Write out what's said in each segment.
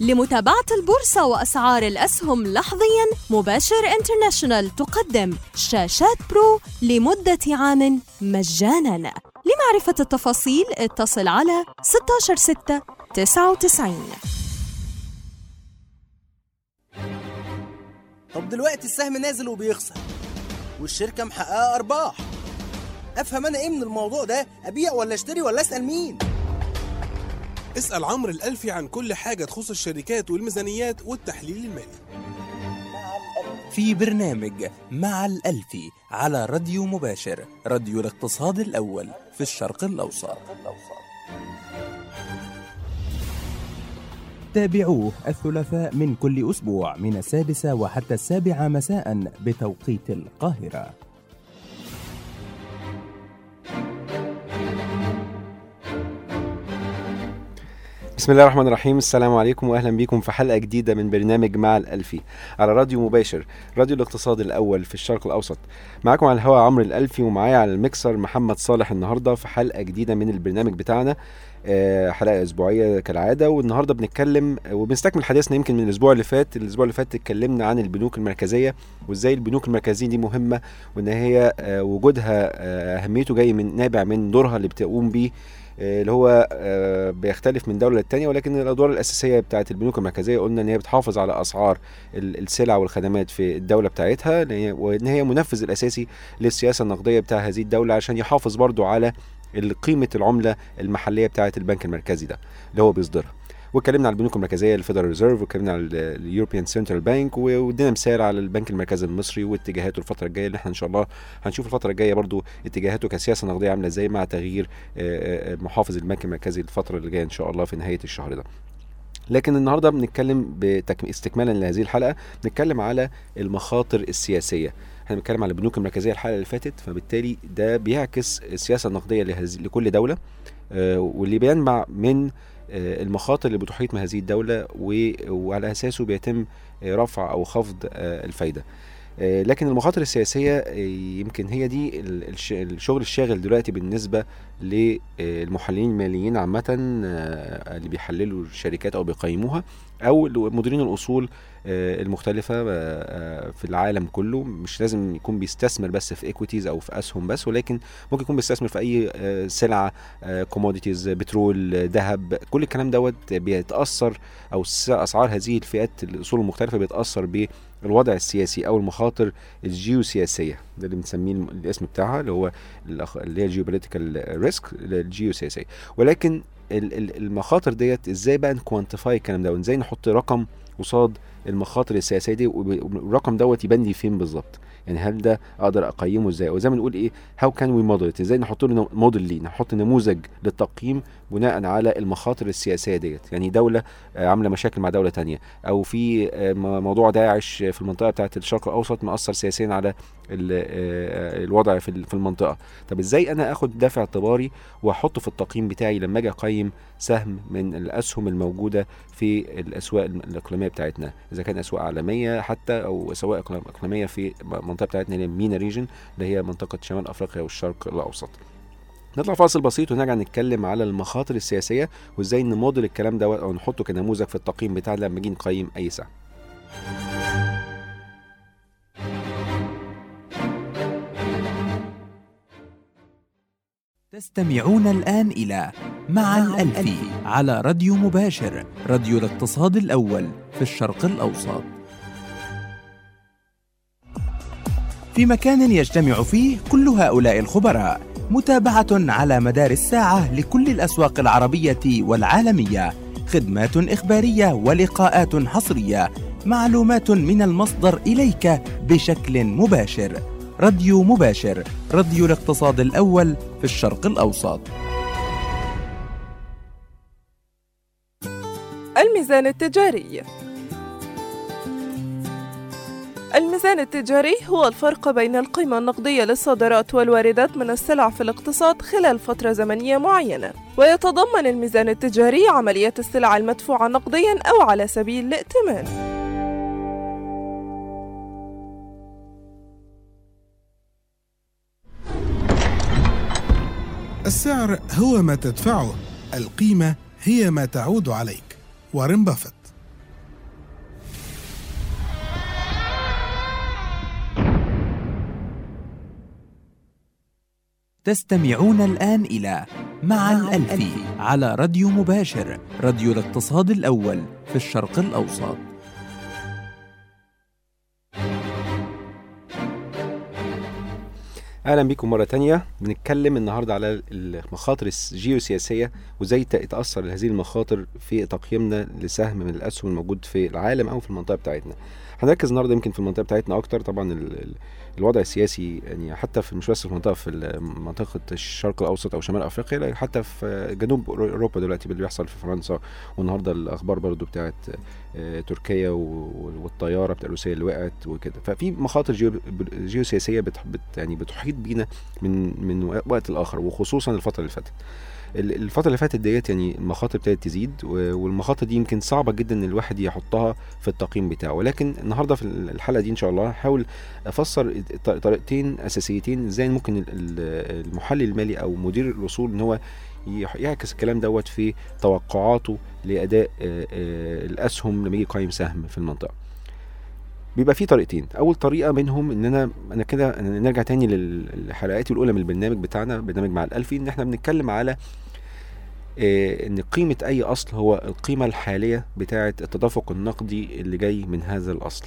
لمتابعة البورصة وأسعار الأسهم لحظياً مباشر انترناشونال تقدم شاشات برو لمدة عام مجاناً. لمعرفة التفاصيل اتصل على 16 6 99 طب دلوقتي السهم نازل وبيخسر والشركة محققة أرباح. أفهم أنا إيه من الموضوع ده؟ أبيع ولا أشتري ولا أسأل مين؟ اسأل عمرو الألفي عن كل حاجة تخص الشركات والميزانيات والتحليل المالي. في برنامج مع الألفي على راديو مباشر راديو الاقتصاد الأول في الشرق الأوسط. تابعوه الثلاثاء من كل أسبوع من السادسة وحتى السابعة مساء بتوقيت القاهرة. بسم الله الرحمن الرحيم. السلام عليكم واهلا بكم في حلقة جديدة من برنامج مع الالفي على راديو مباشر راديو الاقتصاد الأول في الشرق الأوسط. معاكم على الهواء عمرو الالفي ومعايا على المكسر محمد صالح النهارده في حلقة جديدة من البرنامج بتاعنا. آه، حلقة أسبوعية كالعادة. والنهاردة بنتكلم وبنستكمل حديثنا يمكن من الأسبوع اللي فات. الأسبوع اللي فات اتكلمنا عن البنوك المركزية وإزاي البنوك المركزية دي مهمة وإن هي آه، وجودها آه، أهميته جاي من نابع من دورها اللي بتقوم بيه اللي هو آه، بيختلف من دولة للتانية ولكن الأدوار الأساسية بتاعت البنوك المركزية قلنا إن هي بتحافظ على أسعار ال- السلع والخدمات في الدولة بتاعتها وإن هي المنفذ الأساسي للسياسة النقدية بتاع هذه الدولة عشان يحافظ برضو على قيمة العملة المحلية بتاعت البنك المركزي ده اللي هو بيصدرها. واتكلمنا على البنوك المركزية ال Federal Reserve واتكلمنا على ال European Central Bank وادينا مثال على البنك المركزي المصري واتجاهاته الفترة الجاية اللي إحنا إن شاء الله هنشوف الفترة الجاية برضو اتجاهاته كسياسة نقدية عاملة إزاي مع تغيير آه، آه، محافظ البنك المركزي الفترة اللي جاية إن شاء الله في نهاية الشهر ده لكن النهارده بنتكلم. استكمالا لهذه الحلقة بنتكلم على المخاطر السياسية إحنا بنتكلم على البنوك المركزية الحلقة اللي فاتت فبالتالي ده بيعكس السياسة النقدية لكل دولة آه، واللي بينبع من آه، المخاطر اللي بتحيط بهذه الدولة و- وعلى أساسه بيتم آه، رفع أو خفض آه، الفايدة. آه، لكن المخاطر السياسية آه، يمكن هي دي ال- الش- الشغل الشاغل دلوقتي بالنسبة للمحللين الماليين عامة آه، اللي بيحللوا الشركات أو بيقيموها أو مديرين الأصول آه، المختلفة آه، آه، في العالم كله. مش لازم يكون بيستثمر بس في equities أو في أسهم بس ولكن ممكن يكون بيستثمر في أي آه، سلعة commodities بترول آه، ذهب كل الكلام دوت بيتأثر أو أسعار هذه الفئات الأصول المختلفة بيتأثر بالوضع السياسي أو المخاطر الجيوسياسية. ده اللي بنسميه الاسم بتاعها اللي هو اللي هي geopolitical risk الجيوسياسيه ولكن ال- ال- المخاطر ديت إزاي بقى ن quantify الكلام ده؟ وإزاي نحط رقم قصاد المخاطر السياسية دي؟ والرقم دوت يبان لي فين بالظبط؟ يعني هل ده أقدر أقيمه إزاي؟ وزي ما نقول إيه how can we model إزاي نحط له موديل ليه؟ نحط نموذج للتقييم بناء على المخاطر السياسية ديت. يعني دولة آه، عاملة مشاكل مع دولة تانية. أو في آه، موضوع داعش في المنطقة بتاعة الشرق الأوسط مأثر سياسيا على آه، الوضع في ال- في المنطقة. طب إزاي أنا آخد ده في اعتباري وأحطه في التقييم بتاعي لما أجي أقيم سهم من الأسهم الموجودة في الأسواق الإقليمية بتاعتنا؟ إذا كان أسواق عالمية حتى أو اسواق إقليمية في المنطقة بتاعتنا اللي هي مينا ريجن اللي هي منطقة شمال أفريقيا والشرق الأوسط. نطلع فاصل بسيط ونرجع نتكلم على المخاطر السياسية وإزاي نموديل الكلام ده أو نحطه كنموذج في التقييم بتاعنا لما نيجي نقيم أي سهم تستمعون الآن إلى مع الألفي على راديو مباشر راديو الاقتصاد الأول في الشرق الأوسط. في مكان يجتمع فيه كل هؤلاء الخبراء متابعة على مدار الساعة لكل الأسواق العربية والعالمية خدمات إخبارية ولقاءات حصرية معلومات من المصدر إليك بشكل مباشر. راديو مباشر راديو الاقتصاد الأول في الشرق الأوسط. الميزان التجاري. الميزان التجاري هو الفرق بين القيمة النقدية للصادرات والواردات من السلع في الاقتصاد خلال فترة زمنية معينة. ويتضمن الميزان التجاري عملية السلع المدفوعة نقديا أو على سبيل الائتمان. السعر هو ما تدفعه. القيمة هي ما تعود عليك. وارن بافيت. تستمعون الآن إلى مع الألفي على راديو مباشر راديو الاقتصاد الأول في الشرق الأوسط. أهلا بيكم مرة تانية. بنتكلم النهارده على المخاطر الجيوسياسيه وإزاي تاثر هذه المخاطر في تقييمنا لسهم من الأسهم الموجود في العالم أو في المنطقة بتاعتنا. هنركز النهارده يمكن في المنطقة بتاعتنا أكتر. طبعا الوضع السياسي يعني حتى في مش بس في المنطقة في منطقة الشرق الأوسط أو شمال أفريقيا لا حتى في جنوب أوروبا دلوقتي اللي بيحصل في فرنسا. والنهاردة الأخبار برضو بتاعت آه، تركيا والطيارة بتاع روسيا اللي وقعت وكده. ففي مخاطر جيو جيوسياسية بت يعني بتحيط بينا من من وقت لآخر وخصوصا الفترة اللي فاتت. الفترة اللي فاتت ديت يعني المخاطر ابتدت تزيد والمخاطر دي يمكن صعبة جدا إن الواحد يحطها في التقييم بتاعه. ولكن النهارده في الحلقة دي إن شاء الله هحاول أفسر طريقتين أساسيتين إزاي ممكن ال- ال- المحلل المالي أو مدير الأصول إن هو يعكس الكلام دوت في توقعاته لأداء الأسهم لما يجي يقيم سهم في المنطقة. بيبقى في طريقتين. أول طريقة منهم إن أنا أنا كده نرجع تاني للحلقات الأولى من البرنامج بتاعنا برنامج مع الألفي إن إحنا بنتكلم على إن قيمة أي أصل هو القيمة الحالية بتاعة التدفق النقدي اللي جاي من هذا الأصل.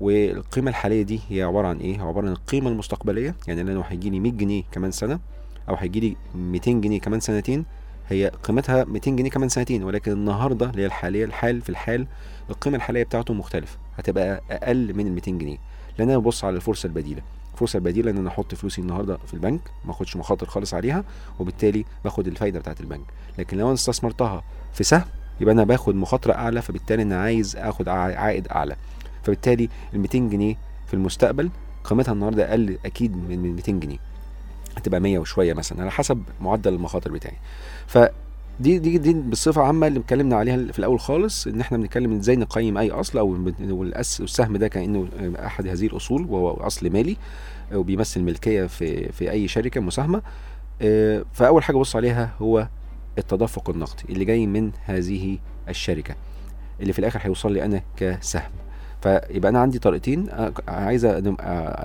والقيمة الحالية دي هي عبارة عن إيه؟ عبارة عن القيمة المستقبلية يعني لو هيجي لي 100 جنيه كمان سنة أو هيجي لي 200 جنيه كمان سنتين هي قيمتها 200 جنيه كمان سنتين ولكن النهارده اللي هي الحالية الحال في الحال القيمة الحالية بتاعته مختلفة هتبقى أقل من ال 200 جنيه. لأن أنا ببص على الفرصة البديلة. الفرصه البديله إن أنا أحط فلوسي النهارده في البنك ما أخدش مخاطر خالص عليها وبالتالي باخد الفايدة بتاعت البنك. لكن لو أنا استثمرتها في سهم يبقى أنا باخد مخاطرة أعلى فبالتالي أنا عايز آخد عائد أعلى. فبالتالي ال 200 جنيه في المستقبل قيمتها النهارده أقل أكيد من من 200 جنيه. هتبقى 100 وشوية مثلا على حسب معدل المخاطر بتاعي. فدي دي دي بصفه عامة اللي اتكلمنا عليها في الأول خالص إن إحنا بنتكلم إزاي نقيم أي أصل أو والسهم ده كأنه أحد هذه الأصول وهو أصل مالي وبيمثل ملكية في في أي شركة مساهمة. آه، فأول حاجة بص عليها هو التدفق النقدي اللي جاي من هذه الشركة اللي في الآخر هيوصل لي أنا كسهم. فيبقى أنا عندي طريقتين أ-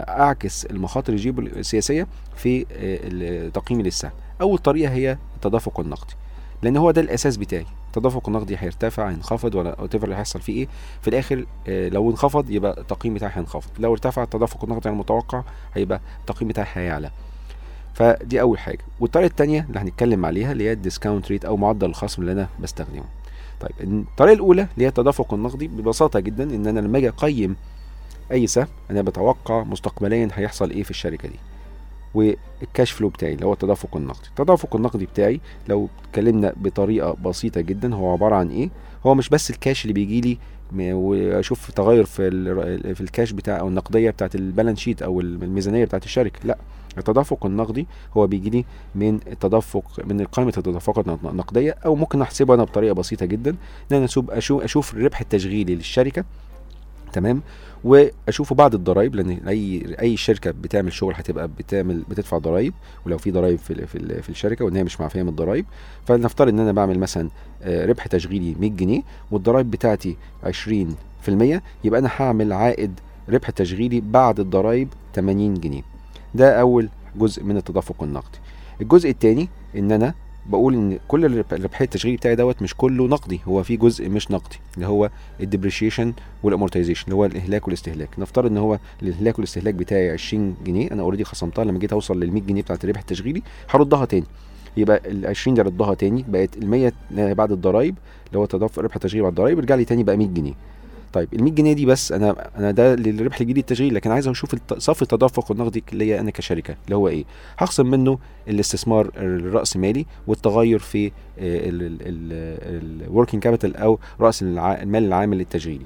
أعكس المخاطر الجيو السياسية في آه، تقييمي للسهم. أول طريقة هي التدفق النقدي. لأن هو ده الأساس بتاعي. التدفق النقدي هيرتفع هينخفض ولا what اللي هيحصل فيه إيه. في الآخر آه، لو انخفض يبقى التقييم بتاعي هينخفض. لو ارتفع التدفق النقدي المتوقع هيبقى التقييم بتاعي هيعلى. فدي أول حاجة. والطريقة الثانية اللي هنتكلم عليها اللي هي ال discount rate أو معدل الخصم اللي أنا بستخدمه. طيب الطريقة الأولى اللي هي التدفق النقدي ببساطة جدا إن أنا لما أجي أقيم أي سهم أنا بتوقع مستقبليا هيحصل إيه في الشركة دي. وال cash flow بتاعي اللي هو التدفق النقدي. التدفق النقدي بتاعي لو اتكلمنا بطريقة بسيطة جدا هو عبارة عن إيه؟ هو مش بس الكاش اللي بيجي لي وأشوف تغير في في الكاش بتاع أو النقدية بتاعت ال balance sheet أو الميزانية بتاعت الشركة لأ. التدفق النقدي هو بيجي لي من التدفق من قائمة التدفقات النق- النقدية أو ممكن احسبه أنا بطريقة بسيطة جدا إن أنا أشوف أشوف, الربح التشغيلي للشركة تمام؟ واشوفه بعد الضرايب لأن أي أي شركة بتعمل شغل هتبقى بتعمل بتدفع ضرايب ولو في ضرايب في في, في الشركة وإن هي مش معفيه من الضرايب. فلنفترض إن أنا بعمل مثلا آه، ربح تشغيلي 100 جنيه والضرايب بتاعتي 20% يبقى أنا هعمل عائد ربح تشغيلي بعد الضرايب 80 جنيه. ده أول جزء من التدفق النقدي. الجزء الثاني إن أنا بقول إن كل الرب- الربح التشغيلي بتاعي دوت مش كله نقدي هو في جزء مش نقدي اللي هو ال depreciation وال amortization اللي هو الإهلاك والاستهلاك. نفترض إن هو الإهلاك والاستهلاك بتاعي 20 جنيه أنا already خصمتها لما جيت أوصل لل 100 جنيه بتاعت الربح التشغيلي هردها تاني. يبقى ال 20 دي ردها تاني بقت ال 100 بعد الضرايب اللي هو تدفق ربح تشغيلي بعد الضرايب رجع لي تاني بقى 100 جنيه. طيب ال 100 جنيه دي بس أنا أنا ده للربح الجديد التشغيل لكن عايز أشوف صافي التدفق النقدي هي أنا كشركة اللي هو إيه؟ هخصم منه الاستثمار الراسمالي والتغير في ال working capital أو رأس المال العامل التشغيلي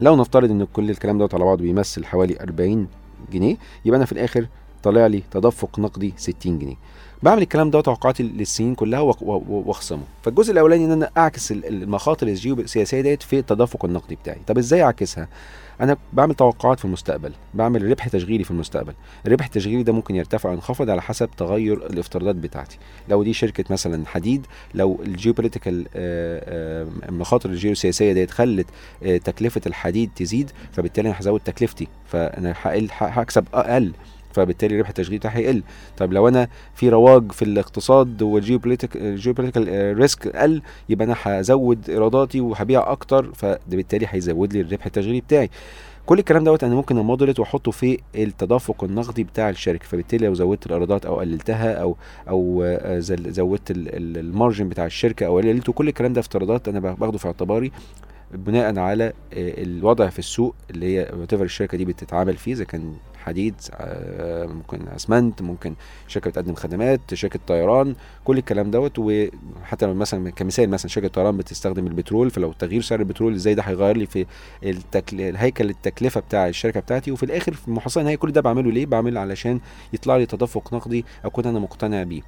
لو نفترض إن كل الكلام دوت على بعضه بيمثل حوالي 40 جنيه يبقى أنا في الآخر طالع لي تدفق نقدي 60 جنيه. بعمل الكلام ده توقعاتي للسنين كلها وأخصمه. فالجزء الأولاني إن أنا أعكس ال- المخاطر الجيوسياسية ديت في التدفق النقدي بتاعي. طب إزاي أعكسها؟ أنا بعمل توقعات في المستقبل. بعمل ربح تشغيلي في المستقبل. الربح التشغيلي ده ممكن يرتفع أو ينخفض على حسب تغير الافتراضات بتاعتي. لو دي شركة مثلا حديد لو ال geopolitical المخاطر الجيوسياسية ديت خلت آه، تكلفة الحديد تزيد فبالتالي أنا هزود تكلفتي. فأنا هكسب أقل. فبالتالي الربح التشغيلي بتاعي هيقل. طب لو أنا في رواج في الاقتصاد وال geopolitical risk قل يبقى أنا هزود إيراداتي وهبيع أكتر فبالتالي هيزود لي الربح التشغيلي بتاعي. كل الكلام دوت أنا ممكن امودريت وأحطه في التدفق النقدي بتاع الشركة. فبالتالي لو زودت الإيرادات أو قللتها أو أو آه، زودت ال- ال- المارجن بتاع الشركة أو قللته كل الكلام ده افتراضات أنا باخده في اعتباري. بناء على آه، الوضع في السوق اللي هي whatever الشركة دي بتتعامل فيه إذا كان حديد آه، ممكن أسمنت ممكن شركة بتقدم خدمات شركة طيران كل الكلام دوت وحتى مثلا كمثال مثلا شركة طيران بتستخدم البترول فلو تغيير سعر البترول إزاي ده هيغير لي في التكل... الهيكل التكلفة بتاع الشركة بتاعتي وفي الآخر في المحصله النهائيه كل ده بعمله ليه؟ بعمله علشان يطلع لي تدفق نقدي أكون أنا مقتنع بيه.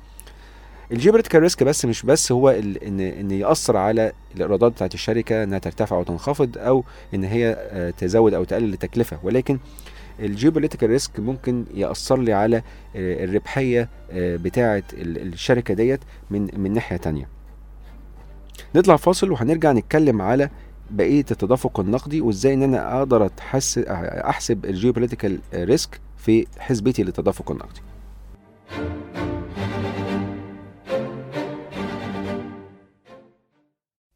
ال geopolitical risk بس مش بس هو. ان إن يأثر على الإيرادات بتاعت الشركة إنها ترتفع أو تنخفض أو إن هي آه، تزود أو تقلل التكلفة ولكن ال geopolitical risk ممكن يأثر لي على آه، الربحية آه، بتاعه ال- الشركة ديت من من ناحية تانية نطلع فاصل وهنرجع نتكلم على بقية التدفق النقدي وإزاي إن أنا أقدر أحسب ال geopolitical risk في حسبتي للتدفق النقدي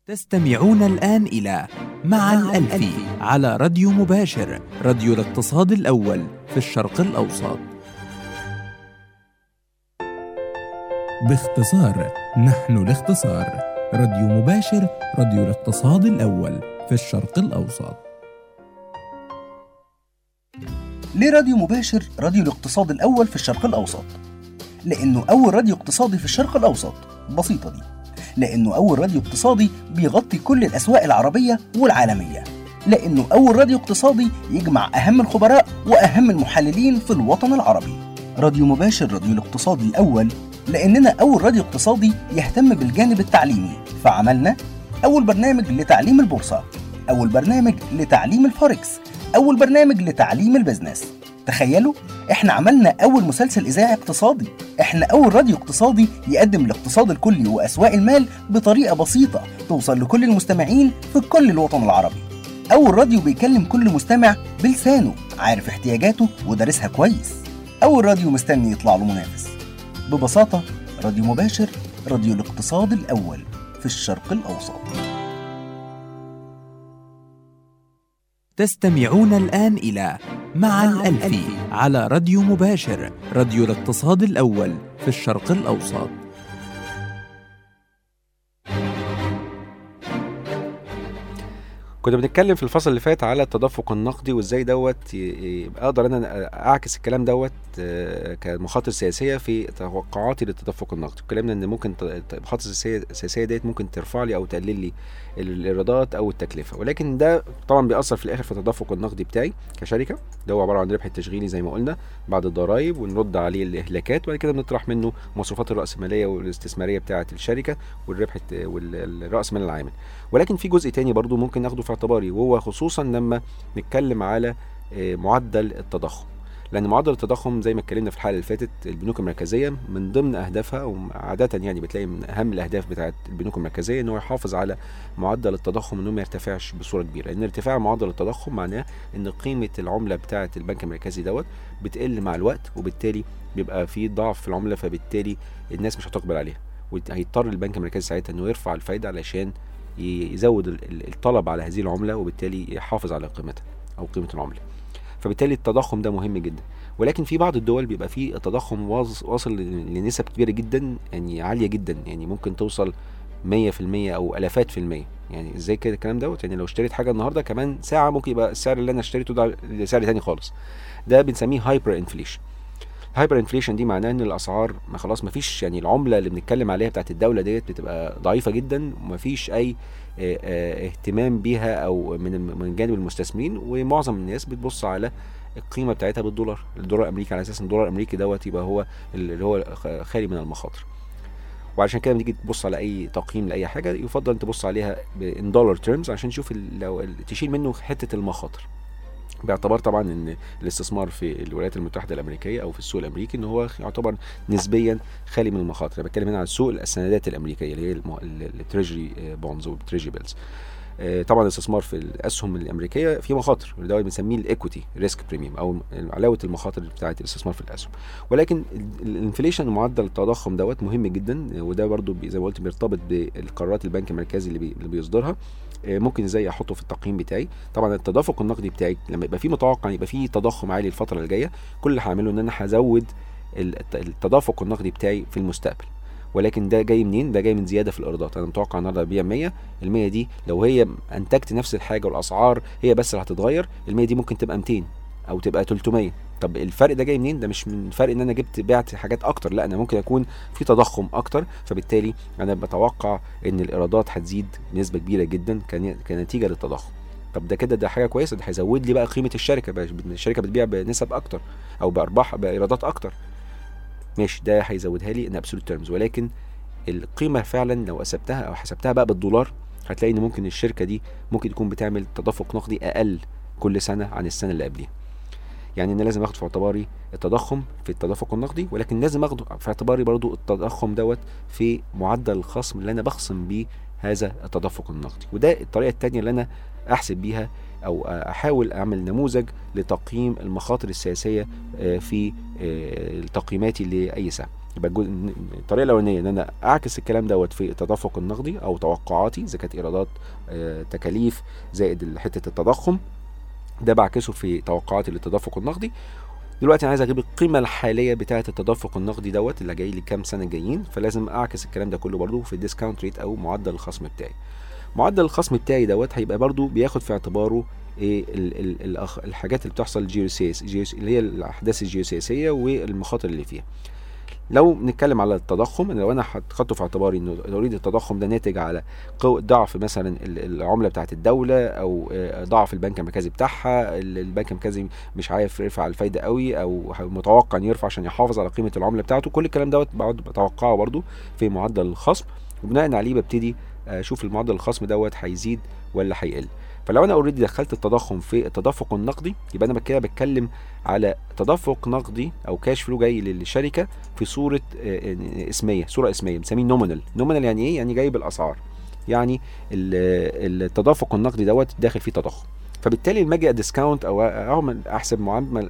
تستمعون الآن إلى مع الألفي على راديو مباشر راديو الاقتصاد الأول في الشرق الأوسط. باختصار نحن الاختصار راديو مباشر راديو الاقتصاد الأول في الشرق الأوسط. ليه راديو مباشر راديو الاقتصاد الأول في الشرق الأوسط؟ لأنه أول راديو اقتصادي في الشرق الأوسط. بسيطة دي. لأنه أول راديو اقتصادي بيغطي كل الأسواق العربية والعالمية. لأنه أول راديو اقتصادي يجمع أهم الخبراء وأهم المحللين في الوطن العربي. راديو مباشر راديو الاقتصادي الأول. لأننا أول راديو اقتصادي يهتم بالجانب التعليمي. فعملنا أول برنامج لتعليم البورصة. أول برنامج لتعليم الفوركس. أول برنامج لتعليم ال business. تخيلوا إحنا عملنا أول مسلسل إذاعي اقتصادي. إحنا أول راديو اقتصادي يقدم الاقتصاد الكلي وأسواق المال بطريقة بسيطة توصل لكل المستمعين في كل الوطن العربي. أول راديو بيكلم كل مستمع بلسانه عارف احتياجاته ودارسها كويس. أول راديو مستني يطلع له منافس. ببساطة راديو مباشر راديو الاقتصاد الأول في الشرق الأوسط. تستمعون الآن إلى مع الألفي على راديو مباشر راديو الاقتصاد الأول في الشرق الأوسط. كنا بنتكلم في الفصل اللي فات على التدفق النقدي وإزاي دوت ي- يبقى أقدر أنا أعكس الكلام دوت آه، كمخاطر سياسية في توقعاتي للتدفق النقدي. اتكلمنا إن ممكن المخاطر السياسيه السياسية ديت ممكن ترفع لي أو تقلل لي الإيرادات أو التكلفة. ولكن ده طبعا بيأثر في الآخر في التدفق النقدي بتاعي كشركة. ده هو عبارة عن ربح التشغيلي زي ما قلنا بعد الضرائب ونرد عليه الإهلاكات وبعد كده بنطرح منه مصروفات الرأسمالية والاستثمارية بتاعة الشركة والربح والراس مال العامل. ولكن في جزء تاني برضو ممكن ناخده في اعتباري وهو خصوصا لما نتكلم على آه، معدل التضخم. لأن معدل التضخم زي ما اتكلمنا في الحلقة اللي فاتت البنوك المركزية من ضمن أهدافها وعاده يعني بتلاقي من أهم الأهداف بتاعة البنوك المركزية إن هو يحافظ على معدل التضخم إنه ما يرتفعش بصورة كبيرة. لأن ارتفاع معدل التضخم معناه إن قيمة العملة بتاعة البنك المركزي دوت بتقل مع الوقت وبالتالي بيبقى في ضعف في العملة فبالتالي الناس مش هتقبل عليها. وهيضطر البنك المركزي ساعتها إنه يرفع الفايدة علشان يزود ال- ال- الطلب على هذه العملة وبالتالي يحافظ على قيمتها أو قيمة العملة. فبالتالي التضخم ده مهم جدا. ولكن في بعض الدول بيبقى فيه التضخم واص- واصل لنسب كبيرة جدا يعني عالية جدا يعني ممكن توصل 100% أو ألافات في المية. يعني إزاي كده الكلام دوت؟ يعني لو اشتريت حاجة النهارده كمان ساعة ممكن يبقى السعر اللي أنا اشتريته ده سعر تاني خالص. ده بنسميه hyperinflation hyperinflation دي معناه إن الأسعار ما خلاص ما فيش يعني العملة اللي بنتكلم عليها بتاعت الدولة ديت بتبقى ضعيفة جدا وما فيش أي اهتمام بيها أو من من جانب المستثمرين ومعظم الناس بتبص على القيمة بتاعتها بالدولار. الدولار الأمريكي على أساس إن الدولار الأمريكي دوت يبقى هو اللي هو خالي من المخاطر. وعشان كده لما تيجي تبص على أي تقييم لأي حاجة يفضل تبص عليها in dollar terms عشان تشوف لو تشيل منه حتة المخاطر. باعتبار طبعا إن الاستثمار في الولايات المتحدة الأمريكية أو في السوق الأمريكي إن هو يعتبر نسبيا خالي من المخاطر. أنا بتكلم هنا عن سوق السندات الأمريكية اللي هي ال treasury bonds وال treasury bills. آه، طبعا الاستثمار في الأسهم الأمريكية في مخاطر وده بنسميه ال equity risk premium أو علاوة المخاطر بتاعة الاستثمار في الأسهم. ولكن ال- ال inflation معدل التضخم دوت مهم جدا وده بي- زي ما قلت بيرتبط بالقرارات البنك المركزي اللي, بي اللي بيصدرها. ممكن إزاي احطه في التقييم بتاعي. طبعا التدفق النقدي بتاعي لما يبقى في متوقع يبقى في تضخم عالي الفترة الجاية كل اللي هعمله إن أنا هزود الت- التدفق النقدي بتاعي في المستقبل. ولكن ده جاي منين؟ ده جاي من زيادة في الإيرادات. أنا متوقع النهارده ابيع 100 ال 100 دي لو هي انتجت نفس الحاجة والأسعار هي بس اللي هتتغير ال 100 دي ممكن تبقى 200 أو تبقى 300 طب الفرق ده جاي منين؟ ده مش من فرق إن أنا جبت بعت حاجات أكتر لأ أنا ممكن اكون في تضخم أكتر. فبالتالي أنا بتوقع إن الإيرادات هتزيد بنسبه كبيرة جدا كن- كنتيجة للتضخم. طب ده كده ده حاجة كويسة ده هيزود لي بقى قيمة الشركة بقى الشركة بتبيع بنسب أكتر أو بأرباح بإيرادات أكتر. ماشي ده هيزودها لي ان ابسولوت تيرمز ولكن القيمة فعلا لو حسبتها أو حسبتها بقى بالدولار هتلاقي إن ممكن الشركة دي ممكن تكون بتعمل تدفق نقدي أقل كل سنة عن السنة اللي قبليها. يعني أنا لازم آخد في اعتباري التضخم في التدفق النقدي ولكن لازم آخد في اعتباري برضو التضخم دوت في معدل الخصم اللي أنا بخصم بيه هذا التدفق النقدي. وده الطريقة التانية اللي أنا أحسب بيها أو أحاول أعمل نموذج لتقييم المخاطر السياسية آه، في آه، تقييماتي لأي سهم. يبقى الطريقة الأولانية إن أنا أعكس الكلام دوت في التدفق النقدي أو توقعاتي إذا كانت إيرادات آه، تكاليف زائد حتة التضخم. ده بعكسه في توقعاتي للتدفق النقدي. دلوقتي أنا عايز أجيب القيمة الحالية بتاعة التدفق النقدي دوت اللي جاي لي كام سنة جايين فلازم أعكس الكلام ده كله برضو في ال discount rate أو معدل الخصم بتاعي. معدل الخصم بتاعي دوت هيبقى برضو بياخد في اعتباره إيه ال ال الأخ الحاجات اللي بتحصل جيوسيس جيوس اللي هي الأحداث الجيوسياسيه والمخاطر اللي فيها. لو بنتكلم على التضخم لو أنا حطيته في اعتباري إن already التضخم ده ناتج على ضعف مثلا ال- العملة بتاعت الدولة أو آه، ضعف البنك المركزي بتاعها ال- البنك المركزي مش عارف يرفع الفايدة قوي أو متوقع ان يرفع عشان يحافظ على قيمة العملة بتاعته كل الكلام دوت بقعد بتوقعه برضو في معدل الخصم وبناء عليه ببتدي أشوف المعدل الخصم دوت هيزيد ولا هيقل. فلو أنا already دخلت التضخم في التدفق النقدي يبقى أنا كده بتكلم على تدفق نقدي أو cash flow جاي للشركة في صورة آه، آه، اسمية صورة اسمية بنسميه nominal nominal يعني إيه؟ يعني جاي بالأسعار. يعني ال- التدفق النقدي دوت داخل فيه تضخم. فبالتالي لما أجي discount أو اعمل أحسب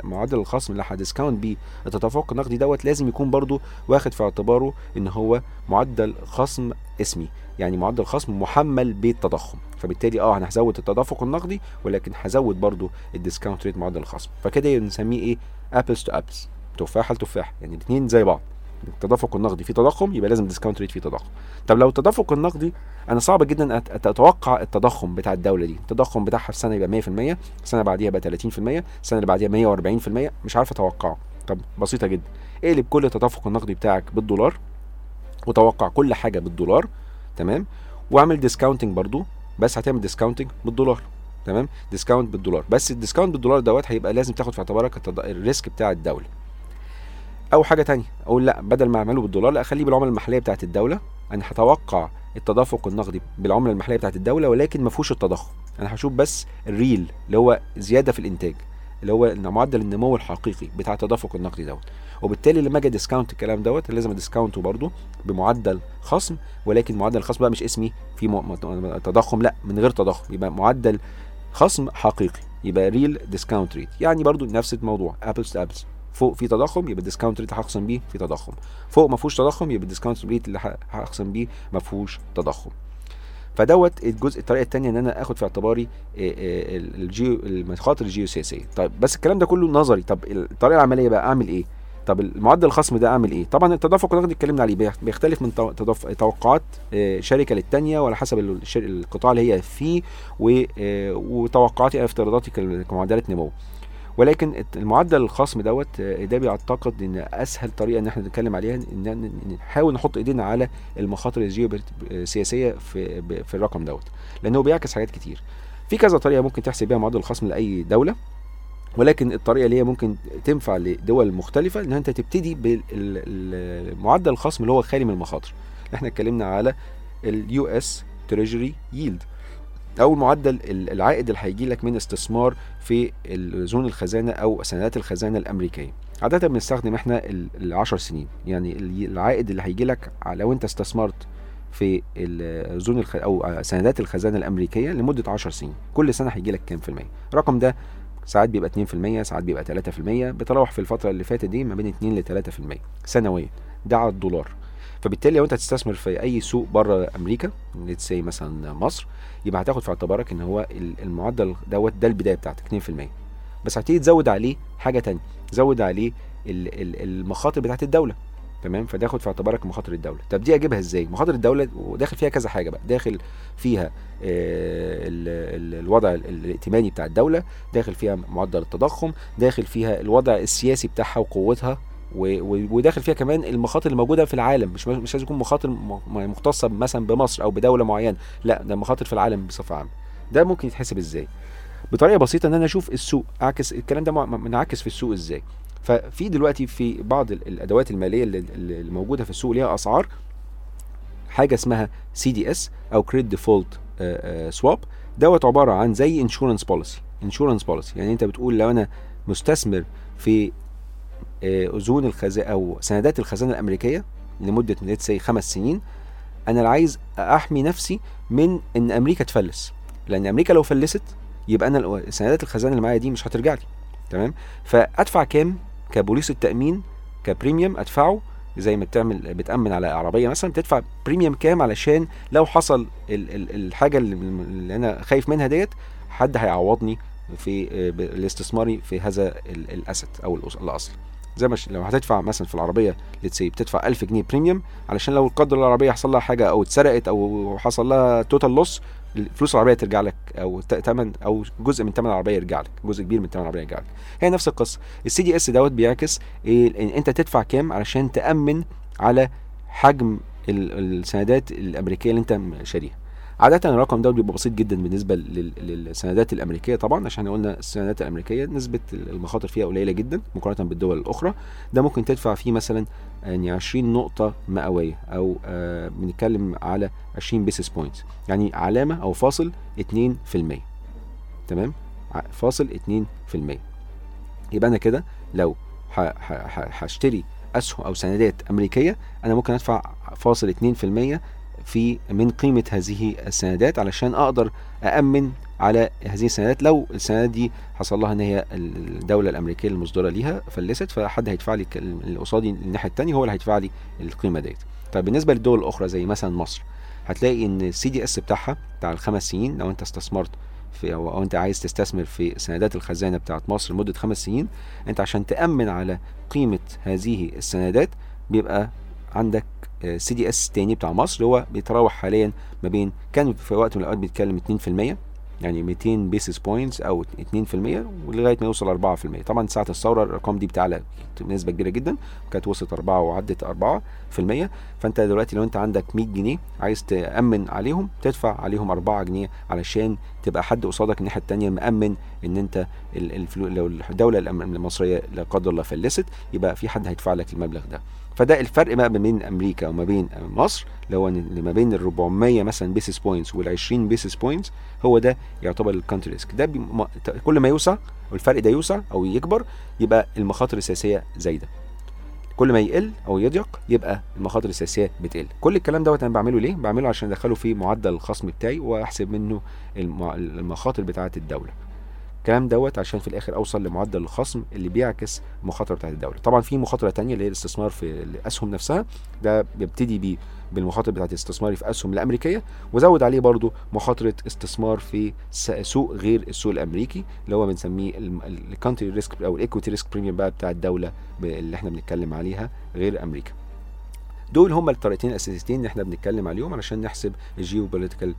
معدل الخصم اللي ه discount بيه. التدفق النقدي دوت لازم يكون برضو واخد في اعتباره إن هو معدل خصم اسمي. يعني معدل خصم محمل بالتضخم. فبالتالي آه أنا هزود التدفق النقدي ولكن هزود برضو ال discount rate معدل الخصم. فكده بنسميه إيه؟ apples to apples تفاحة لتفاح يعني الاثنين زي بعض. التدفق النقدي فيه تضخم يبقى لازم discount rate فيه تضخم. طب لو التدفق النقدي أنا صعب جدا أتوقع التضخم بتاع الدولة دي. التضخم بتاعها في سنة يبقى 100% السنة بعديها يبقى 30% السنة اللي بعديها 140% مش عارف أتوقعه. طب بسيطة جدا. اقلب كل التدفق النقدي بتاعك بالدولار وتوقع كل حاجة بالدولار تمام؟ واعمل discounting برضو بس هتعمل discounting بالدولار تمام؟ discount بالدولار. بس ال discount بالدولار دوت هيبقى لازم تاخد في اعتبارك ال risk بتاع الدولة. أو حاجة تانية. أقول لأ بدل ما أعمله بالدولار لأ أخليه بالعملة المحلية بتاعت الدولة. أنا هتوقع التدفق النقدي بالعملة المحلية بتاعت الدولة ولكن ما فيهوش التضخم. أنا هشوف بس ال real اللي هو زيادة في الإنتاج اللي هو معدل النمو الحقيقي بتاع التدفق النقدي دوت. وبالتالي لما أجي discount الكلام دوت لازم ا discount ه برضه بمعدل خصم ولكن معدل الخصم بقى مش اسمي في م- تضخم لأ من غير تضخم. يبقى معدل خصم حقيقي يبقى real discount rate يعني برضو نفس الموضوع. apples to apples فوق في تضخم يبقى ال discount rate اللي هخصم بيه في تضخم. فوق ما فيهوش تضخم يبقى ال discount rate اللي هخصم بيه ما فيهوش تضخم. فدوت الجزء الطريقة الثانية إن أنا آخد في اعتباري آه، آه، الجيو المخاطر الجيوسياسية. طيب بس الكلام ده كله نظري. طب الطريقة العملية بقى أعمل إيه؟ طب المعدل الخصم ده أعمل إيه؟ طبعا التدفق النقدي اتكلمنا عليه بيخ- بيختلف من توقعات آه، شركة للتانية وعلى حسب القطاع اللي هي فيه وتوقعاتي افتراضاتي كمعدلات نمو. ولكن المعدل الخصم دوت آه، ده بيعتقد إن أسهل طريقة إن إحنا نتكلم عليها إن نحاول نحط إيدينا على المخاطر الجيوسياسيه في ب- في الرقم دوت لأنه بيعكس حاجات كتير. في كذا طريقة ممكن تحسب بيها معدل الخصم لأي دولة ولكن الطريقة اللي هي ممكن تنفع لدول مختلفة إن أنت تبتدي بمعدل الخصم اللي هو خالي من المخاطر. إحنا اتكلمنا على ال US treasury yield أو معدل ال- العائد اللي هيجي لك من استثمار في زون الخزانة أو سندات الخزانة الأمريكية. عادة بنستخدم إحنا ال 10 سنين. يعني ال- العائد اللي هيجي لك لو أنت استثمرت في الزون الخ... أو سندات الخزانة الأمريكية لمدة 10 سنين. كل سنة هيجي لك كام في المية؟ الرقم ده ساعات بيبقى 2% ساعات بيبقى 3% بيتراوح في الفترة اللي فاتت دي ما بين 2 ل 3% سنويا. ده على الدولار. فبالتالي لو انت هتستثمر في أي سوق بره أمريكا let's say مثلا مصر يبقى هتاخد في اعتبارك إن هو ال- المعدل دوت ده البداية بتاعتك 2% بس هتيجي تزود عليه حاجة تانية زود عليه ال- ال- المخاطر بتاعت الدولة تمام؟ فتاخد في اعتبارك مخاطر الدولة. طب دي اجيبها إزاي؟ مخاطر الدولة وداخل فيها كذا حاجة بقى داخل فيها آه، ال- ال- الوضع ال- الائتماني بتاع الدولة داخل فيها معدل التضخم داخل فيها الوضع السياسي بتاعها وقوتها وداخل فيها كمان المخاطر اللي موجودة في العالم. مش مش لازم يكون مخاطر مختصة مثلا بمصر أو بدولة معينة. لا ده مخاطر في العالم بصفة عامة. ده ممكن يتحسب إزاي؟ بطريقة بسيطة إن أنا أشوف السوق أعكس الكلام ده منعكس في السوق إزاي. ففي دلوقتي في بعض ال- الأدوات المالية اللي, موجودة في السوق ليها أسعار. حاجة اسمها CDS أو credit default swap دوت عبارة عن زي insurance policy insurance policy يعني أنت بتقول لو أنا مستثمر في أذون الخزانه أو سندات الخزانة الأمريكية لمدة let's say خمس سنين. أنا اللي عايز أحمي نفسي من إن أمريكا تفلس. لأن أمريكا لو فلست يبقى أنا سندات الخزانة اللي معايا دي مش هترجع لي. تمام؟ فأدفع كام كبوليس التأمين ك premium أدفعه؟ زي ما بتعمل بتأمن على عربية مثلا بتدفع premium كام علشان لو حصل ال ال الحاجة اللي, أنا خايف منها ديت حد هيعوضني في آه، الاستثماري في هذا ال- ال asset أو الأصل. زي ما لو هتدفع مثلا في العربية let's say بتدفع 1000 جنيه premium علشان لو قدر العربية حصل لها حاجة أو اتسرقت أو حصل لها total loss فلوس العربية ترجع لك أو تمن أو جزء من ثمن العربية يرجع لك جزء كبير من ثمن العربية يرجع لك. هي نفس القصة. ال CDS دوت بيعكس إيه أنت تدفع كام علشان تأمن على حجم ال- السندات الأمريكية اللي أنت شاريها. عادة الرقم ده بيبقى بسيط جدا بالنسبة لل- للسندات الأمريكية طبعا عشان إحنا قلنا السندات الأمريكية نسبة المخاطر فيها قليلة جدا مقارنة بالدول الأخرى. ده ممكن تدفع فيه مثلا يعني 20 نقطة مئوية أو آه بنتكلم على 20 بيسس بوينت يعني علامة أو فاصل 2% تمام؟ فاصل 2% يبقى أنا كده لو هشتري أسهم أو سندات أمريكية أنا ممكن أدفع فاصل 2% في من قيمة هذه السندات علشان أقدر أأمن على هذه السندات. لو السندات دي حصل لها إن هي الدولة الأمريكية المصدرة ليها فلست فحد هيدفع لي اللي قصادي الناحية الثانية هو اللي هيدفع لي القيمة ديت. طيب بالنسبة للدول الأخرى زي مثلا مصر هتلاقي إن ال CDS بتاعها بتاع الخمس سنين لو أنت استثمرت في أو, أنت عايز تستثمر في سندات الخزانة بتاعت مصر لمدة خمس سنين أنت عشان تأمن على قيمة هذه السندات بيبقى عندك CDS تاني بتاع مصر هو بيتراوح حاليا ما بين كان في وقت من الأوقات بيتكلم 2% يعني 200 basis points أو 2% ولغاية ما يوصل 4% طبعا ساعة الثورة الارقام دي بتعلى بنسبة كبيرة جدا كانت وصلت 4 وعدت 4% فأنت دلوقتي لو أنت عندك 100 جنيه عايز تأمن عليهم تدفع عليهم 4 جنيه علشان تبقى حد قصادك الناحية الثانية مأمن إن أنت ال- الفلو لو الدولة المصرية لا قدر الله فلست يبقى في حد هيدفع لك المبلغ ده. فده الفرق بقى ما بين أمريكا وما بين مصر اللي هو ما بين ال 400 مثلا basis points وال 20 basis points هو ده يعتبر ال country risk ده كل ما يوسع والفرق ده يوسع أو يكبر يبقى المخاطر السياسية زايدة. كل ما يقل أو يضيق يبقى المخاطر السياسية بتقل. كل الكلام دوت أنا بعمله ليه؟ بعمله عشان أدخله في معدل الخصم بتاعي وأحسب منه الم- المخاطر بتاعة الدولة. الكلام دوت عشان في الآخر أوصل لمعدل الخصم اللي بيعكس المخاطره بتاعت الدولة. طبعا في مخاطرة تانية اللي هي الاستثمار في الأسهم نفسها ده بيبتدي بيه بالمخاطرة بتاعت استثماري في أسهم الأمريكية وزود عليه برضو مخاطرة استثمار في سوق غير السوق الأمريكي اللي هو بنسميه ال country risk أو ال equity risk premium بقى بتاع الدولة اللي إحنا بنتكلم عليها غير أمريكا. دول هما الطريقتين الأساسيتين اللي إحنا بنتكلم عليهم علشان نحسب ال geopolitical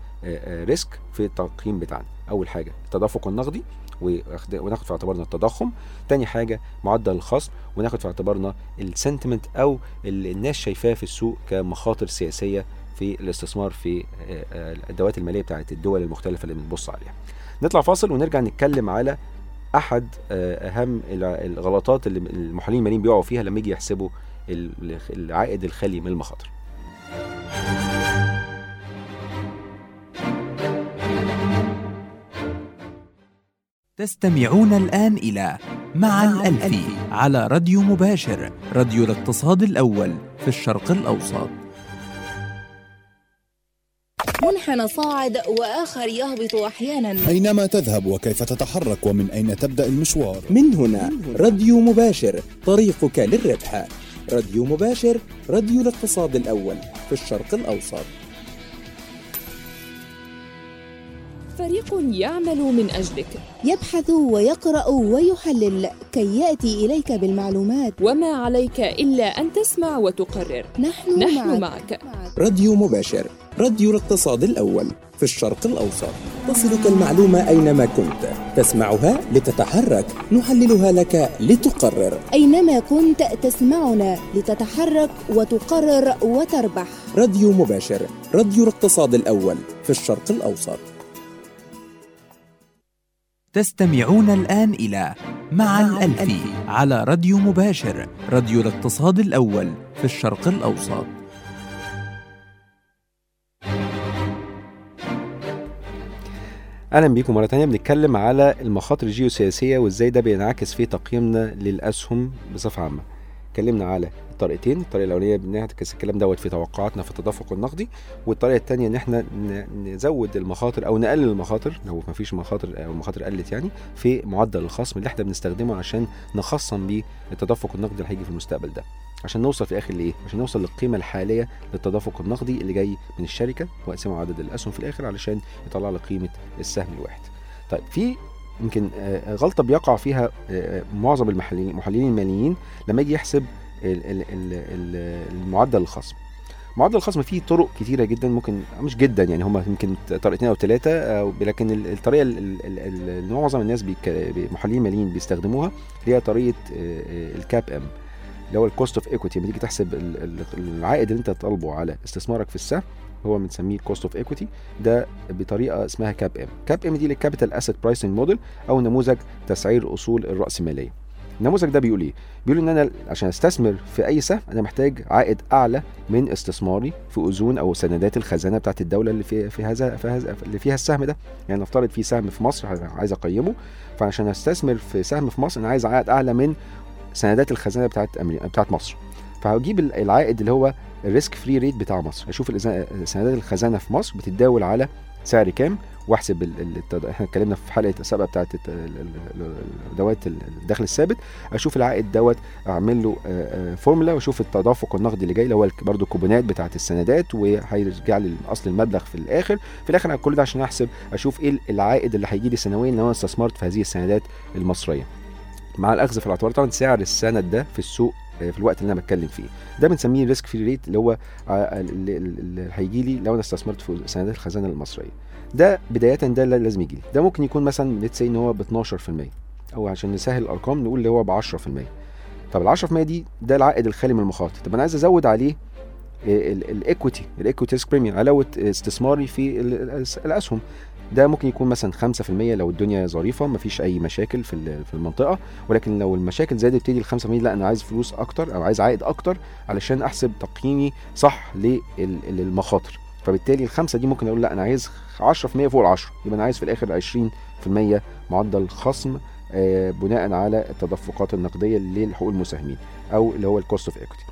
risk في التقييم بتاعنا. أول حاجة التدفق النقدي. وناخد في اعتبارنا التضخم. تاني حاجة معدل الخصم وناخد في اعتبارنا ال sentiment أو اللي الناس شايفاه في السوق كمخاطر سياسية في الاستثمار في آه، آه، الأدوات المالية بتاعت الدول المختلفة اللي بنبص عليها. نطلع فاصل ونرجع نتكلم على أحد آه، أهم الغلطات اللي المحللين الماليين بيقعوا فيها لما يجي يحسبوا ال- العائد الخالي من المخاطر. تستمعون الآن إلى مع الألفي على راديو مباشر راديو الاقتصاد الأول في الشرق الأوسط. منحنى صاعد وآخر يهبط أحيانا. أينما تذهب وكيف تتحرك ومن أين تبدأ المشوار؟ من هنا راديو مباشر طريقك للربح. راديو مباشر راديو الاقتصاد الأول في الشرق الأوسط. فريق يعمل من أجلك. يبحث ويقرأ ويحلل كي يأتي إليك بالمعلومات. وما عليك إلا أن تسمع وتقرر. نحن, نحن معك. معك. راديو مباشر. راديو الاقتصاد الأول. في الشرق الأوسط. تصلك المعلومة أينما كنت. تسمعها لتتحرك. نحللها لك لتقرر. أينما كنت تسمعنا لتتحرك وتقرر وتربح. راديو مباشر. راديو الاقتصاد الأول. في الشرق الأوسط. تستمعون الآن إلى مع الألفي على راديو مباشر راديو الاقتصاد الأول في الشرق الأوسط. أهلا بيكم مرة تانية. بنتكلم على المخاطر الجيوسياسية وإزاي ده بينعكس في تقييمنا للأسهم بصفة عامة. اتكلمنا على الطريقتين الطريقة الأولانية بنعكس الكلام دوت في توقعاتنا في التدفق النقدي والطريقة الثانية إن إحنا نزود المخاطر أو نقلل المخاطر لو ما فيش مخاطر أو المخاطر قلت يعني في معدل الخصم اللي إحنا بنستخدمه عشان نخصم بيه التدفق النقدي اللي هيجي في المستقبل ده. عشان نوصل في الآخر لإيه؟ عشان نوصل للقيمة الحالية للتدفق النقدي اللي جاي من الشركة وأقسمه عدد الأسهم في الآخر علشان يطلع لك قيمة السهم الواحد. طيب في يمكن آه، غلطة بيقع فيها آه، معظم المحللين المحللين الماليين لما يجي يحسب المعدل الخصم. معدل الخصم فيه طرق كتيرة جدا ممكن مش جدا يعني هم يمكن طريقتين أو ثلاثة لكن ال- الطريقة ال- ال- ال- اللي معظم الناس محللين ماليين بيستخدموها هي طريقة آه، آه، ال CAPM اللي هو ال cost of equity لما تيجي تحسب ال- ال- العائد اللي انت طالبه على استثمارك في السهم هو بنسميه ال cost of equity ده بطريقة اسمها CAPM. CAPM دي لل capital asset pricing model أو نموذج تسعير أصول الرأسمالية. النموذج ده بيقول إيه؟ بيقول إن أنا عشان أستثمر في أي سهم أنا محتاج عائد أعلى من استثماري في أذون أو سندات الخزانة بتاعت الدولة اللي في في هذا في هذا اللي فيها السهم ده. يعني نفترض في سهم في مصر عايز أقيمه. فعشان أستثمر في سهم في مصر أنا عايز عائد أعلى من سندات الخزانة بتاعت أمريكا بتاعت مصر. فهجيب ال- العائد اللي هو ال risk free rate بتاع مصر. أشوف سندات الخزانة في مصر بتتداول على سعر كام؟ واحسب إحنا اتكلمنا في حلقة السابقه بتاعت أدوات الدخل الثابت. أشوف العائد دوت اعمل له آه، آه، فورمولا واشوف التدفق النقدي اللي جاي اللي هو برضه الكوبونات بتاعت السندات وهيرجع لي اصل المبلغ في الآخر. في الآخر كل ده عشان احسب أشوف إيه العائد اللي هيجي لي سنويا لو أنا استثمرت في هذه السندات المصرية. مع الأخذ في الاعتبار طبعا سعر السند ده في السوق في الوقت اللي أنا بتكلم فيه. ده بنسميه risk free rate اللي هو اللي هيجي لي لو أنا استثمرت في سندات الخزانة المصرية. ده بداية ده اللي لازم يجي لي. ده ممكن يكون مثلا let's say إن هو ب 12% أو عشان نسهل الأرقام نقول اللي هو ب 10% طب ال 10% دي ده العائد الخالي من المخاطر. طب أنا عايز أزود عليه ال equity ال equity risk premium علاوة استثماري في ال- ال- الأسهم. ده ممكن يكون مثلا 5% لو الدنيا ظريفة مفيش أي مشاكل في في المنطقة. ولكن لو المشاكل زادت تبتدي ال 5% لا أنا عايز فلوس أكتر أو عايز عائد أكتر علشان أحسب تقييمي صح لل- للمخاطر. فبالتالي الخمسة دي ممكن أقول لا أنا عايز 10% فوق ال 10 يبقى أنا عايز في الآخر 20% معدل خصم آه، بناء على التدفقات النقدية لحقوق المساهمين أو اللي هو ال cost of equity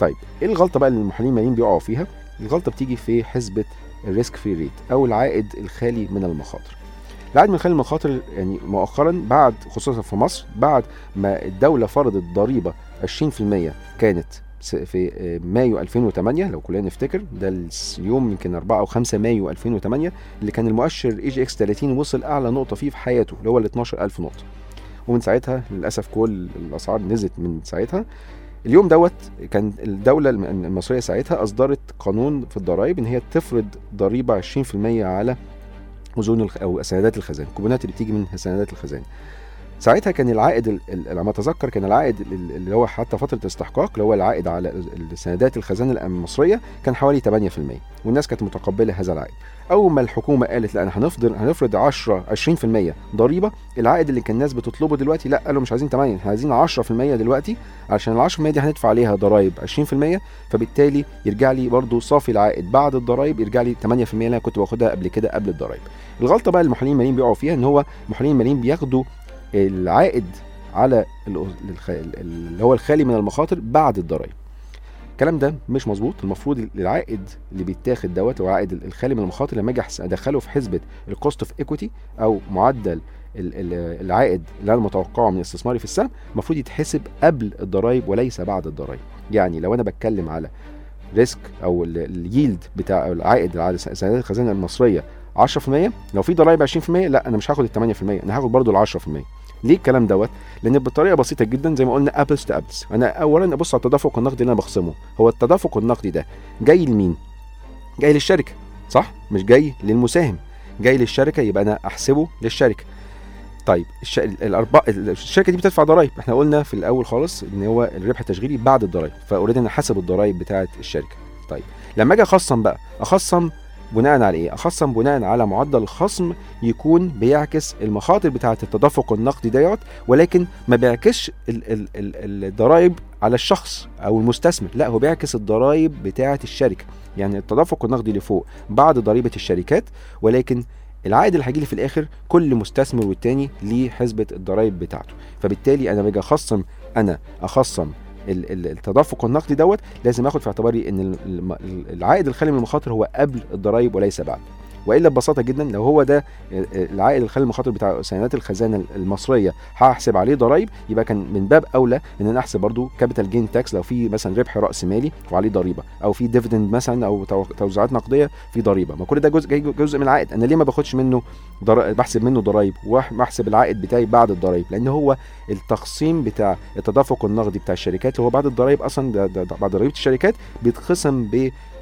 طيب إيه الغلطة بقى اللي المحللين الماليين بيقعوا فيها؟ الغلطة بتيجي في حسبة ال risk free rate أو العائد الخالي من المخاطر. العائد الخالي من المخاطر يعني مؤخرا بعد خصوصا في مصر بعد ما الدولة فرضت ضريبة 20% كانت في آه، مايو 2008 لو كلنا نفتكر ده اليوم يمكن 4 أو 5 مايو 2008 اللي كان المؤشر EGX 30 وصل أعلى نقطة فيه في حياته اللي هو ال 12000 نقطة. ومن ساعتها للأسف كل الأسعار نزلت من ساعتها. اليوم دوت كان الدولة الم- المصرية ساعتها أصدرت قانون في الضرائب إن هي تفرض ضريبة 20% على اذون. أو سندات الخزانة الكوبونات اللي بتيجي من سندات الخزانة ساعتها كان العائد ال- ال- على ما أتذكر كان العائد ال- اللي هو حتى فترة الاستحقاق اللي هو العائد على السندات الخزانة المصرية كان حوالي 8% والناس كانت متقبلة هذا العائد. أول ما الحكومة قالت لا أنا هنفضل هنفرض 10 20% ضريبة العائد اللي كان الناس بتطلبه دلوقتي لا قالوا مش عايزين 8 إحنا عايزين 10% دلوقتي عشان ال 10% دي هندفع عليها ضرائب 20% فبالتالي يرجع لي برضو صافي العائد. بعد الضرائب يرجع لي 8% اللي أنا كنت باخدها قبل كده قبل الضرائب الغلطة بقى المحللين الماليين بيقعوا فيها إن هو المحللين الماليين بياخدوا العائد على اللي هو الخالي من المخاطر بعد الضرائب. الكلام ده مش مظبوط. المفروض العائد اللي بيتاخد دوت هو العائد الخالي من المخاطر لما أجي أدخله في حسبة ال cost of equity أو معدل ال- ال- العائد اللي أنا متوقعه من استثماري في السهم المفروض يتحسب قبل الضرائب وليس بعد الضرائب. يعني لو أنا بتكلم على risk أو ال- ال yield بتاع العائد على سندات الخزانة المصرية 10% لو في ضرائب 20% لا أنا مش هاخد ال 8% أنا هاخد برضو ال 10% ليه الكلام دوت؟ لأن بطريقة بسيطة جدا زي ما قلنا apples to apples أنا اولا أبص على التدفق النقدي اللي أنا بخصمه. هو التدفق النقدي ده جاي لمين؟ جاي للشركة صح؟ مش جاي للمساهم. جاي للشركة يبقى أنا أحسبه للشركة. طيب الش... الارباح الشركة دي بتدفع ضرائب إحنا قلنا في الأول خالص إن هو الربح التشغيلي بعد الضرائب فأوريدي أنا حاسب الضرائب بتاعه الشركة. طيب لما أجي أخصم بقى أخصم بناء على إيه اخصم بناء على معدل الخصم يكون بيعكس المخاطر بتاعة التدفق النقدي ديت ولكن ما بيعكسش ال- ال- ال- الضرائب على الشخص أو المستثمر لا هو بيعكس الضرائب بتاعة الشركة. يعني التدفق النقدي اللي فوق بعد ضريبة الشركات ولكن العائد اللي هيجي لي في الآخر كل مستثمر والتاني ليه حسبة الضرائب بتاعته. فبالتالي أنا باجي أخصم أنا أخصم التدفق النقدي دوت لازم اخد في اعتباري إن العائد الخالي من المخاطر هو قبل الضرائب وليس بعد. وإلا ببساطة جدا لو هو ده العائد الخالي المخاطر بتاع سندات الخزانة المصرية هحسب عليه ضرائب يبقى كان من باب أولى إن أنا أحسب برضو capital gain tax لو في مثلا ربح رأس مالي وعليه ضريبة أو في dividend مثلا أو تو- توزيعات نقدية في ضريبة ما كل ده جزء جزء من العائد أنا ليه ما باخدش منه. بحسب منه ضرائب وبحسب العائد بتاعي بعد الضرائب لأن هو التقسيم بتاع التدفق النقدي بتاع الشركات اللي هو بعد الضرائب أصلا ده ده بعد ضريبة الشركات بيتخصم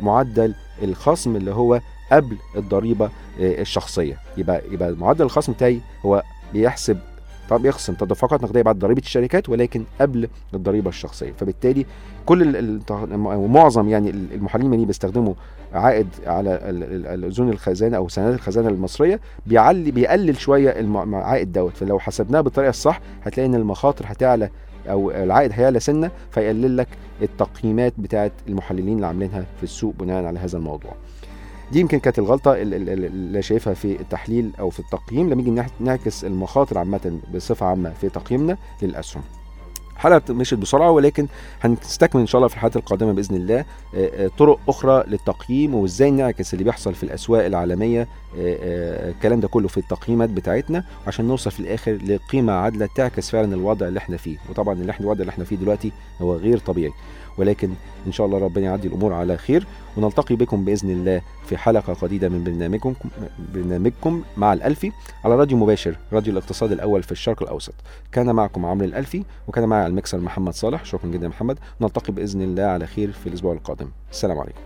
بمعدل الخصم اللي هو قبل الضريبة آه، الشخصية. يبقى يبقى معدل الخصم بتاعي هو بيحسب طب بيخصم تدفقات نقدية بعد ضريبة الشركات ولكن قبل الضريبة الشخصية. فبالتالي كل معظم يعني المحللين الماليين بيستخدموا عائد على ال- ال- الاذون الخزانة أو سندات الخزانة المصرية. بيعلي بيقلل شوية العائد دوت. فلو حسبناه بالطريقة الصح هتلاقي إن المخاطر هتعلى أو العائد هيعلى سنة فيقلل لك التقييمات بتاعه المحللين اللي عاملينها في السوق بناء على هذا الموضوع. دي يمكن كانت الغلطة ال- ال- ال- اللي شايفها في التحليل أو في التقييم. لما نيجي نعكس المخاطر عامة بصفة عامة في تقييمنا للأسهم. الحلقة مشيت بسرعة ولكن هنستكمل إن شاء الله في الحلقات القادمة بإذن الله آه، آه، طرق أخرى للتقييم وإزاي نعكس اللي بيحصل في الأسواق العالمية آه، الكلام ده كله في التقييمات بتاعتنا عشان نوصل في الآخر لقيمة عادلة تعكس فعلا الوضع اللي إحنا فيه. وطبعا اللي إحنا الوضع اللي إحنا فيه دلوقتي هو غير طبيعي. ولكن إن شاء الله ربنا يعدي الأمور على خير ونلتقي بكم بإذن الله في حلقة جديده من برنامجكم برنامجكم مع الالفي على راديو مباشر راديو الاقتصاد الأول في الشرق الأوسط. كان معكم عمرو الالفي وكان معي على المكسر محمد صالح. شكرا جدا محمد. نلتقي بإذن الله على خير في الأسبوع القادم. السلام عليكم.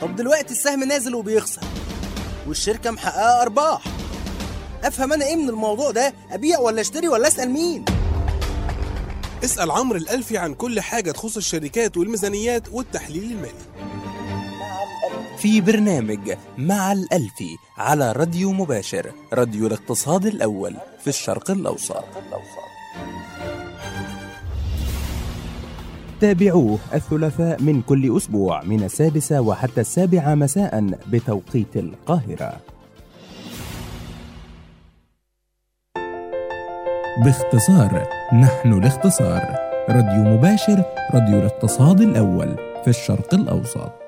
طب دلوقتي السهم نازل وبيخسر. والشركة محققة أرباح. أفهم أنا إيه من الموضوع ده؟ أبيع ولا أشتري ولا أسأل مين؟ اسأل عمرو الألفي عن كل حاجة تخص الشركات والميزانيات والتحليل المالي. في برنامج مع الألفي على راديو مباشر راديو الاقتصاد الأول في الشرق الأوسط. تابعوه الثلاثاء من كل أسبوع من السادسة وحتى السابعة مساء بتوقيت القاهرة. باختصار نحن الاختصار راديو مباشر راديو الاقتصاد الأول في الشرق الأوسط.